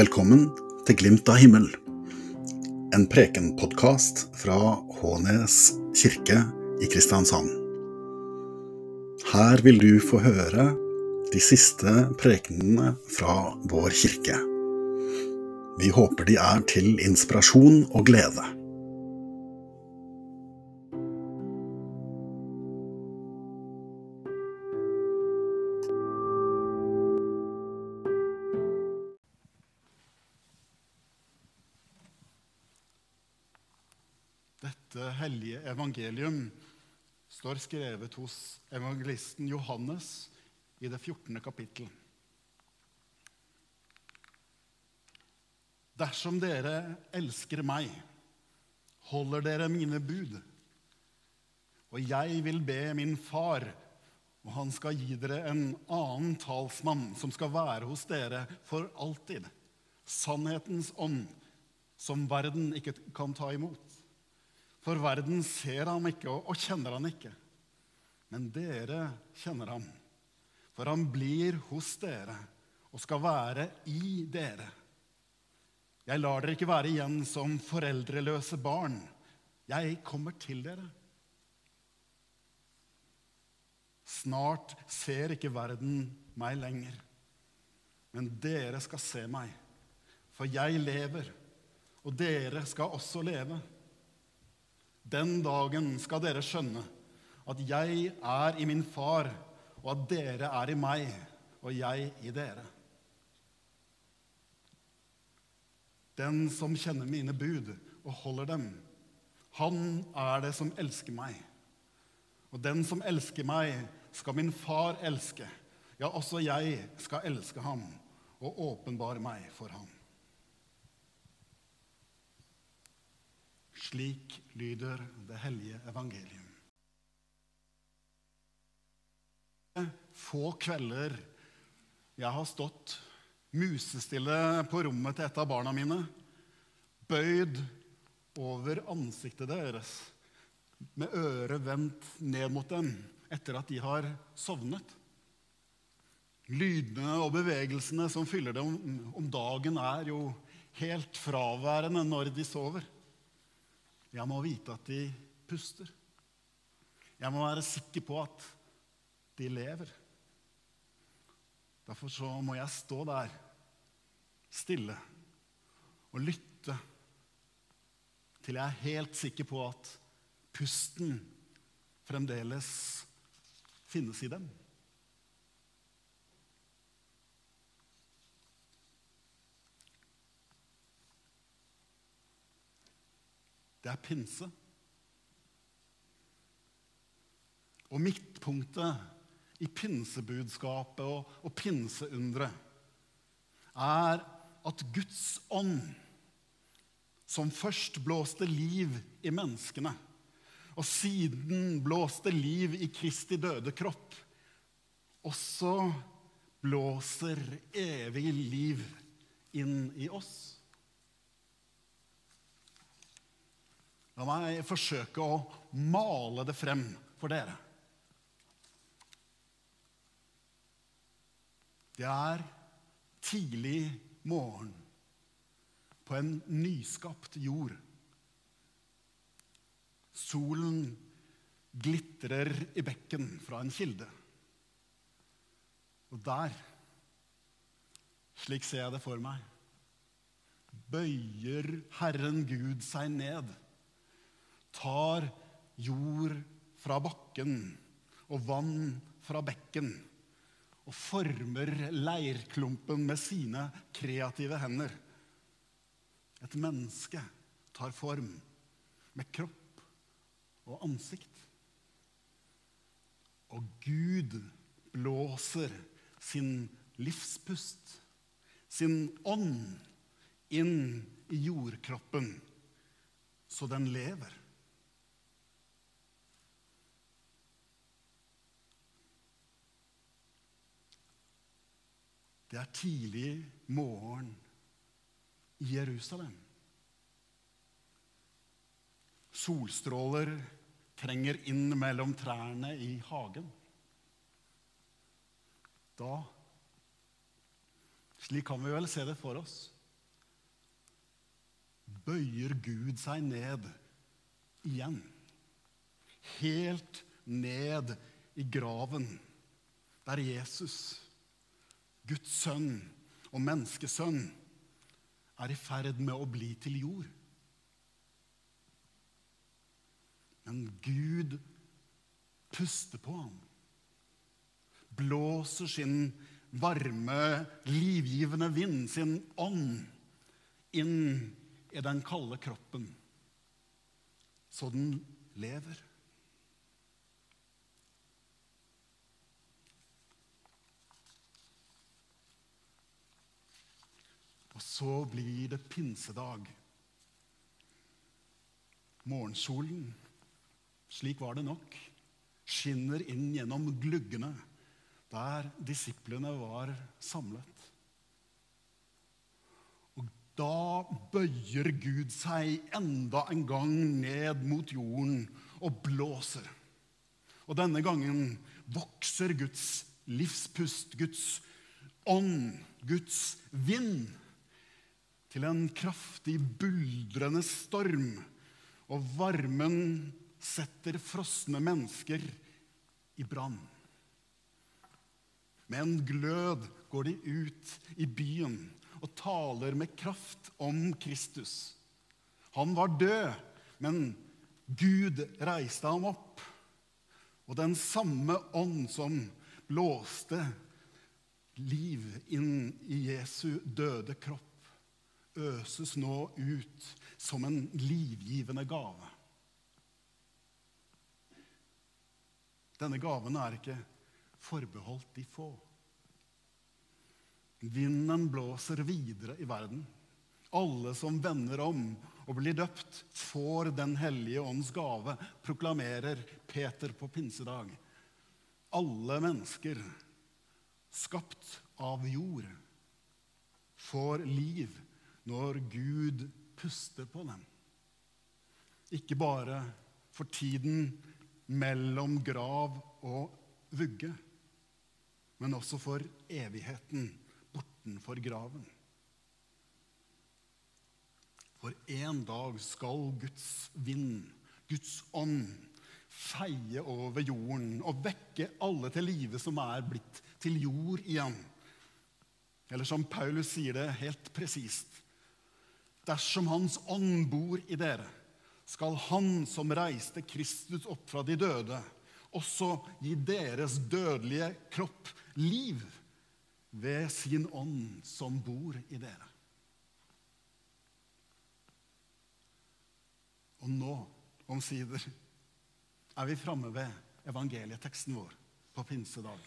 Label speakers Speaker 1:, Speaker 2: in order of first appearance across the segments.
Speaker 1: Velkommen til Glimt av himmel, en prekenpodkast fra Hånes kirke i Kristiansand. Her vil du få høre de siste prekenene fra vår kirke. Vi håper de er til inspirasjon og glede.
Speaker 2: Evangelium står skrevet hos evangelisten Johannes i det 14. kapittel. Dersom dere elsker meg, holder dere mine bud. Og jeg vil be min far, og han skal gi dere en annen talsmann som skal være hos dere for alltid. Sannhetens ånd, som verden ikke kan ta imot. For verden ser ham ikke og kjenner han ikke. Men dere kjenner ham, for han blir hos dere og skal være i dere. Jeg lar dere ikke være igjen som foreldreløse barn. Jeg kommer til dere. Snart ser ikke verden meg lenger, men dere skal se meg. For jeg lever, og dere skal også leve. Den dagen skal dere skjønne at jeg er i min far, og at dere er i meg, og jeg i dere. Den som kjenner mine bud og holder dem, han er det som elsker meg. Og den som elsker meg, skal min far elske. Ja, også jeg skal elske ham og åpenbare meg for ham. Slik lyder det hellige evangelium. Få kvelder jeg har stått musestille på rommet til et av barna mine, bøyd over ansiktet deres, med øret vendt ned mot dem etter at de har sovnet. Lydene og bevegelsene som fyller dem om dagen, er jo helt fraværende når de sover. Jeg må vite at de puster. Jeg må være sikker på at de lever. Derfor så må jeg stå der stille og lytte til jeg er helt sikker på at pusten fremdeles finnes i dem. Det er pinse. Og midtpunktet i pinsebudskapet og, og pinseundret er at Guds ånd, som først blåste liv i menneskene, og siden blåste liv i Kristi døde kropp, også blåser evig liv inn i oss. La meg forsøke å male det frem for dere. Det er tidlig morgen på en nyskapt jord. Solen glitrer i bekken fra en kilde. Og der, slik ser jeg det for meg, bøyer Herren Gud seg ned, tar jord fra bakken og vann fra bekken og former leirklumpen med sine kreative hender. Et menneske tar form med kropp og ansikt. Og Gud blåser sin livspust, sin ånd, inn i jordkroppen, så den lever. Det er tidlig morgen i Jerusalem. Solstråler trenger inn mellom trærne i hagen. Da Slik kan vi vel se det for oss. bøyer Gud seg ned igjen. Helt ned i graven, der Jesus, Guds sønn og menneskesønn, er i ferd med å bli til jord. Men Gud puster på ham, blåser sin varme, livgivende vind, sin ånd, inn i den kalde kroppen, så den lever. Og så blir det pinsedag. Morgensolen, slik var det nok, skinner inn gjennom gluggene der disiplene var samlet. Og da bøyer Gud seg enda en gang ned mot jorden og blåser. Og denne gangen vokser Guds livspust, Guds ånd, Guds vind, til en kraftig, buldrende storm. Og varmen setter frosne mennesker i brann. Med en glød går de ut i byen og taler med kraft om Kristus. Han var død, men Gud reiste ham opp. Og den samme ånd som blåste liv inn i Jesu døde kropp, øses nå ut som en livgivende gave. Denne gaven er ikke forbeholdt de få. Vinden blåser videre i verden. Alle som vender om og blir døpt, får Den hellige ånds gave, proklamerer Peter på pinsedag. Alle mennesker skapt av jord får liv når Gud puster på dem. Ikke bare for tiden mellom grav og vugge, men også for evigheten bortenfor graven. For en dag skal Guds vind, Guds ånd, feie over jorden og vekke alle til live som er blitt til jord igjen. Eller som Paulus sier det helt presist Dersom Hans ånd bor i dere, skal Han som reiste Kristus opp fra de døde, også gi deres dødelige kropp liv ved sin ånd som bor i dere. Og nå, omsider, er vi framme ved evangelieteksten vår på pinsedag.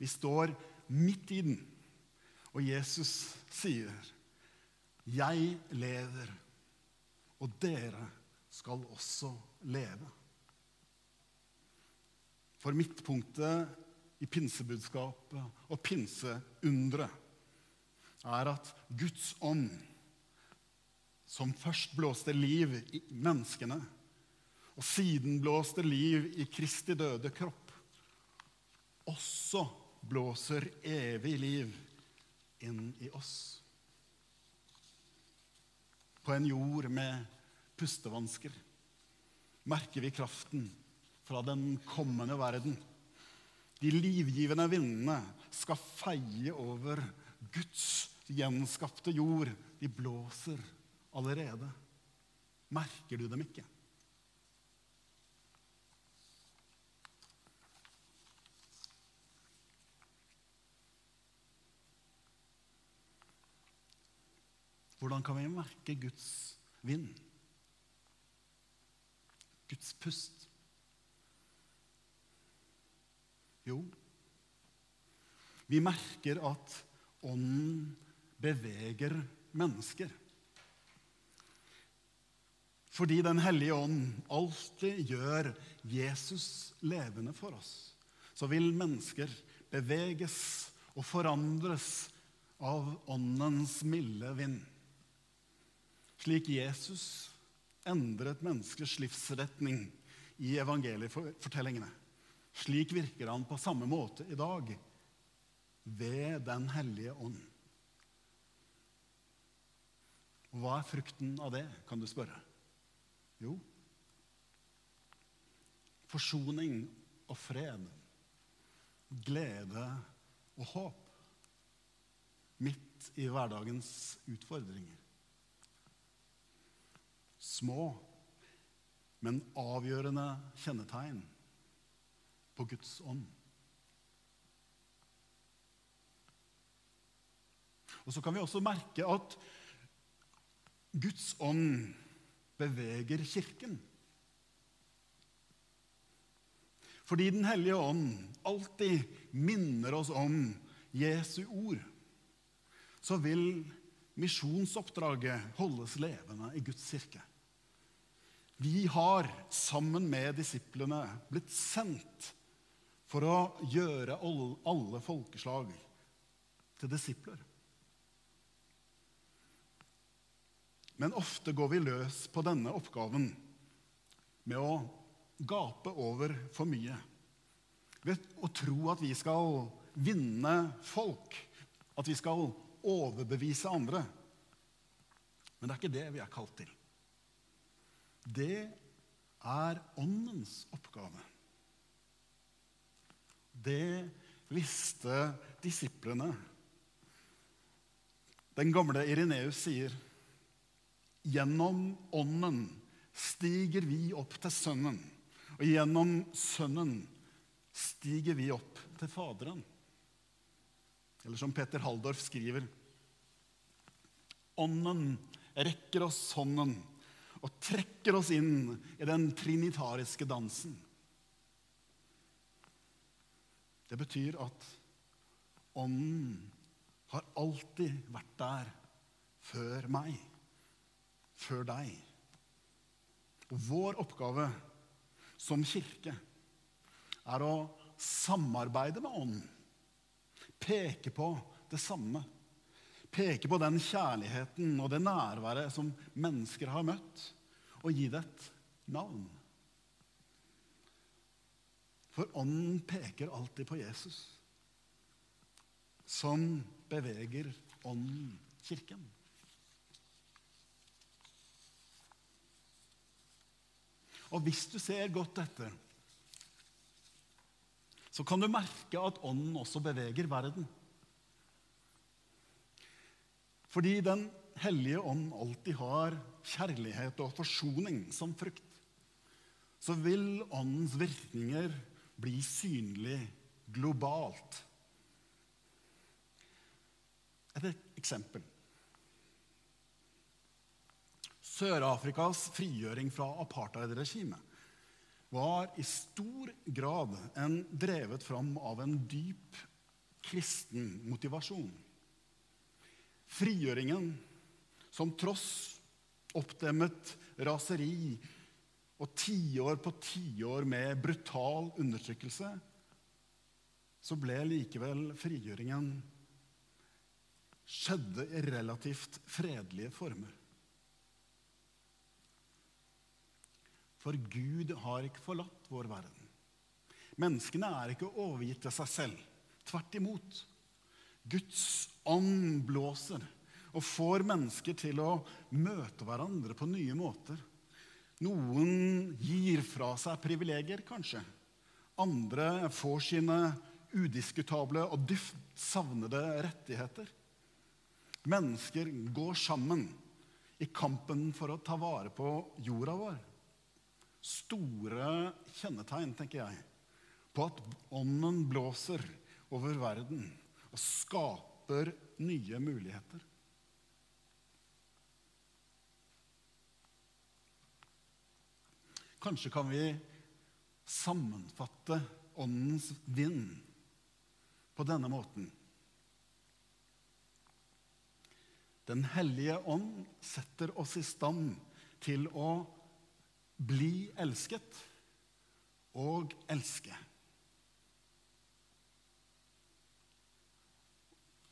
Speaker 2: Vi står midt i den, og Jesus sier, 'Jeg lever, og dere skal også leve'. For midtpunktet i pinsebudskapet og pinseunderet er at Guds ånd, som først blåste liv i menneskene, og siden blåste liv i Kristi døde kropp, også blåser evig liv inn i oss. På en jord med pustevansker merker vi kraften fra den kommende verden. De livgivende vindene skal feie over Guds gjenskapte jord. De blåser allerede. Merker du dem ikke? Hvordan kan vi merke Guds vind? Guds pust? Jo, vi merker at ånden beveger mennesker. Fordi Den hellige ånd alltid gjør Jesus levende for oss, så vil mennesker beveges og forandres av åndens milde vind. Slik Jesus endret menneskers livsretning i evangeliefortellingene. Slik virker han på samme måte i dag, ved Den hellige ånd. Hva er frukten av det, kan du spørre? Jo, forsoning og fred. Glede og håp. Midt i hverdagens utfordringer. Små, men avgjørende kjennetegn på Guds ånd. Og så kan vi også merke at Guds ånd beveger Kirken. Fordi Den hellige ånd alltid minner oss om Jesu ord, så vil misjonsoppdraget holdes levende i Guds kirke. Vi har sammen med disiplene blitt sendt for å gjøre alle folkeslag til disipler. Men ofte går vi løs på denne oppgaven med å gape over for mye. Ved å tro at vi skal vinne folk, at vi skal overbevise andre. Men det er ikke det vi er kalt til. Det er åndens oppgave. Det visste disiplene. Den gamle Ireneus sier Gjennom Ånden stiger vi opp til Sønnen, og gjennom Sønnen stiger vi opp til Faderen. Eller som Peter Halldorf skriver Ånden rekker oss hånden og trekker oss inn i den trinitariske dansen. Det betyr at Ånden har alltid vært der før meg før deg. Og vår oppgave som kirke er å samarbeide med Ånden. Peke på det samme. Peke på den kjærligheten og det nærværet som mennesker har møtt, og gi det et navn. For Ånden peker alltid på Jesus, som beveger Ånden kirken. Og hvis du ser godt etter, så kan du merke at ånden også beveger verden. Fordi Den hellige ånd alltid har kjærlighet og forsoning som frukt, så vil åndens virkninger bli synlig globalt. Et eksempel. Sør-Afrikas frigjøring fra apartheid-regimet var i stor grad en drevet fram av en dyp kristen motivasjon. Frigjøringen, som tross oppdemmet raseri og tiår på tiår med brutal undertrykkelse, så ble likevel frigjøringen skjedde i relativt fredelige former. For Gud har ikke forlatt vår verden. Menneskene er ikke overgitt til seg selv. Tvert imot. Guds ånd blåser og får mennesker til å møte hverandre på nye måter. Noen gir fra seg privilegier, kanskje. Andre får sine udiskutable og dypt savnede rettigheter. Mennesker går sammen i kampen for å ta vare på jorda vår store kjennetegn, tenker jeg, på at ånden blåser over verden og skaper nye muligheter. Kanskje kan vi sammenfatte åndens vind på denne måten. Den hellige ånd setter oss i stand til å bli elsket og elske.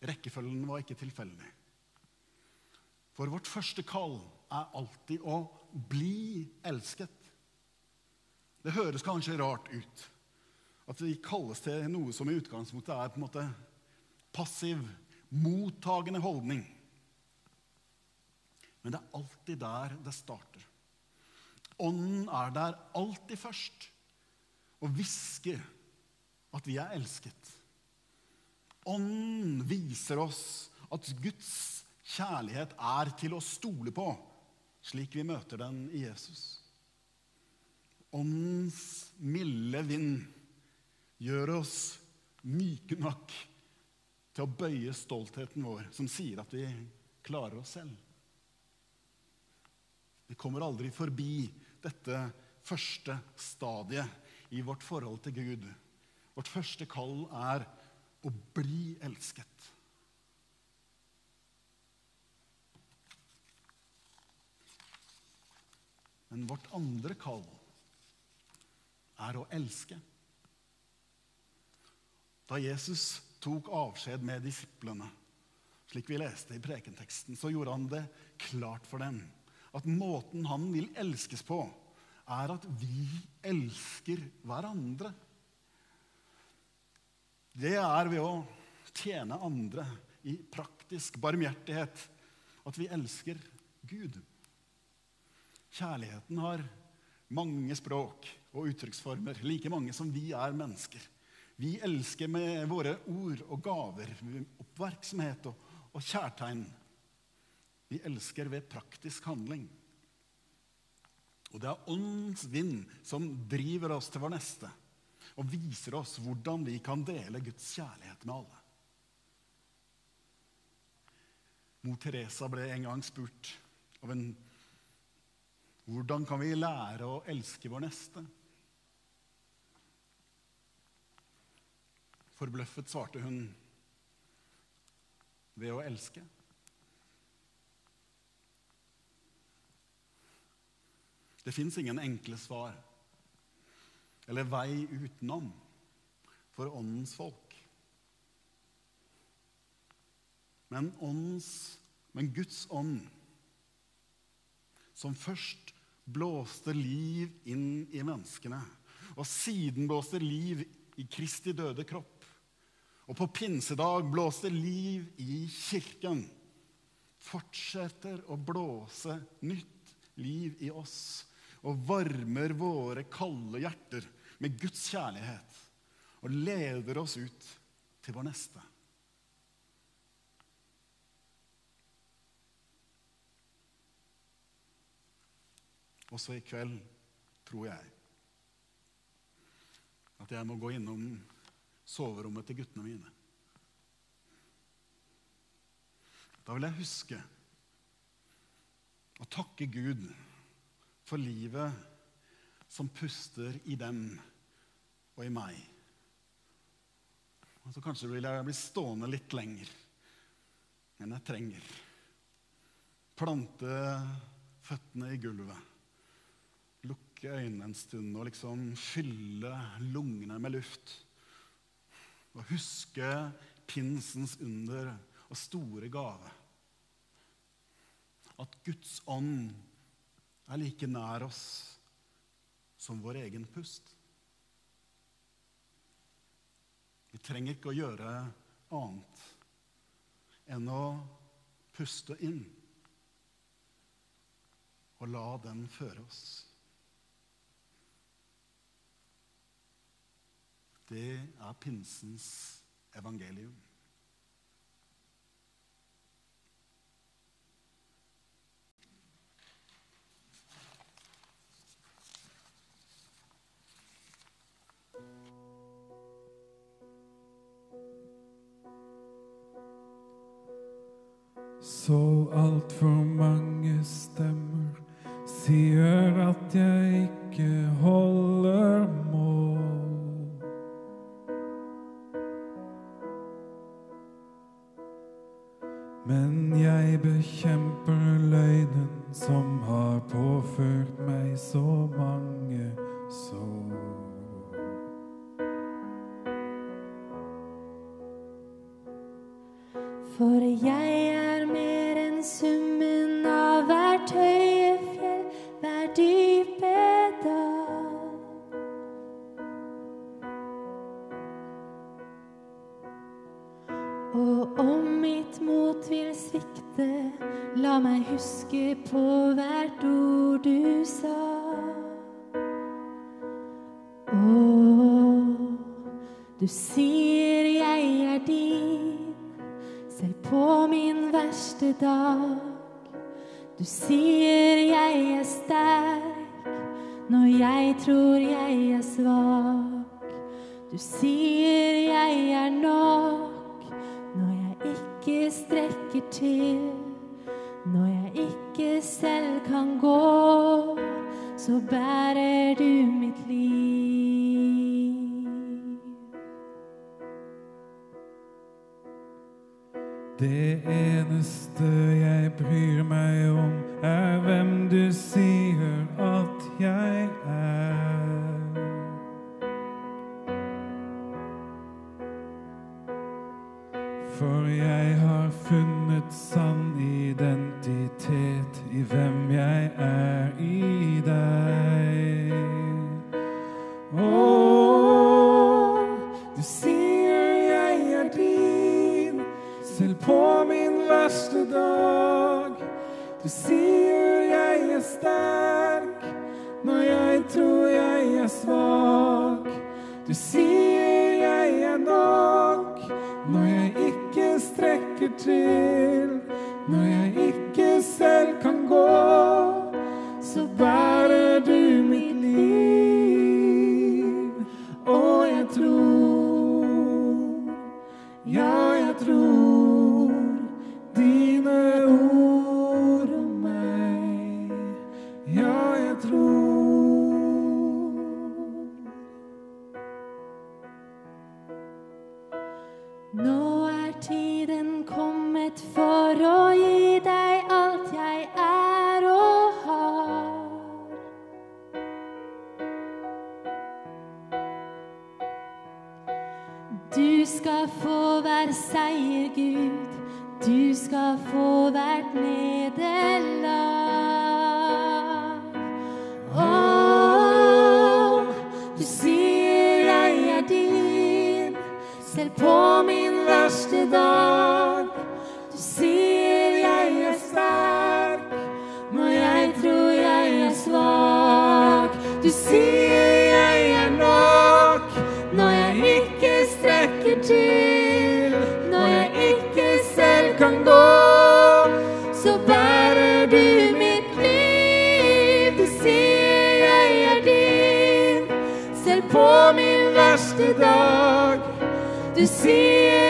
Speaker 2: Rekkefølgen var ikke tilfeldig. For vårt første kall er alltid å bli elsket. Det høres kanskje rart ut at vi kalles til noe som i utgangspunktet er på en måte passiv, mottagende holdning. Men det er alltid der det starter. Ånden er der alltid først og hvisker at vi er elsket. Ånden viser oss at Guds kjærlighet er til å stole på, slik vi møter den i Jesus. Åndens milde vind gjør oss myke nok til å bøye stoltheten vår, som sier at vi klarer oss selv. Vi kommer aldri forbi dette første stadiet i vårt forhold til Gud. Vårt første kall er å bli elsket. Men vårt andre kall er å elske. Da Jesus tok avskjed med disiplene, slik vi leste i prekenteksten, så gjorde han det klart for dem at måten han vil elskes på, er at vi elsker hverandre. Det er ved å tjene andre i praktisk barmhjertighet at vi elsker Gud. Kjærligheten har mange språk og uttrykksformer, like mange som vi er mennesker. Vi elsker med våre ord og gaver, oppmerksomhet og, og kjærtegn. Vi elsker ved praktisk handling. Og det er åndens vind som driver oss til vår neste og viser oss hvordan vi kan dele Guds kjærlighet med alle. Mor Teresa ble en gang spurt av en hvordan kan vi lære å elske vår neste? Forbløffet svarte hun ved å elske. Det fins ingen enkle svar eller vei utenom for åndens folk. Men, åndens, men Guds ånd, som først blåste liv inn i menneskene, og siden blåste liv i Kristi døde kropp, og på pinsedag blåste liv i kirken, fortsetter å blåse nytt liv i oss og varmer våre kalde hjerter med Guds kjærlighet og leder oss ut til vår neste. Også i kveld tror jeg at jeg må gå innom soverommet til guttene mine. Da vil jeg huske å takke Gud for livet som puster i dem og i meg. Og så Kanskje vil jeg bli stående litt lenger enn jeg trenger. Plante føttene i gulvet. Lukke øynene en stund og liksom fylle lungene med luft. Og huske pinsens under og store gave. At Guds ånd er like nær oss som vår egen pust. Vi trenger ikke å gjøre annet enn å puste inn og la den føre oss. Det er pinsens evangelium.
Speaker 3: Så altfor mange stemmer sier at jeg ikke holder mål.
Speaker 4: Og om mitt mot vil svikte, la meg huske på hvert ord du sa. Og du sier jeg er din, selv på min verste dag. Du sier jeg er sterk når jeg tror jeg er svak. Du sier jeg er nok til. Når jeg ikke selv kan gå, så bærer du mitt liv.
Speaker 3: Det eneste jeg bryr meg om, er hvem du sier at jeg er. For jeg har funnet sann identitet i hvem jeg er i deg. Å, du sier jeg er din, selv på min verste dag. Du sier jeg er sterk når jeg tror jeg er svak. Du sier strekker til.
Speaker 4: Seier, Gud. Du skal få hvert nederlag. Å, du sier jeg er din, selv på min verste dag. Min verste dag. Du sier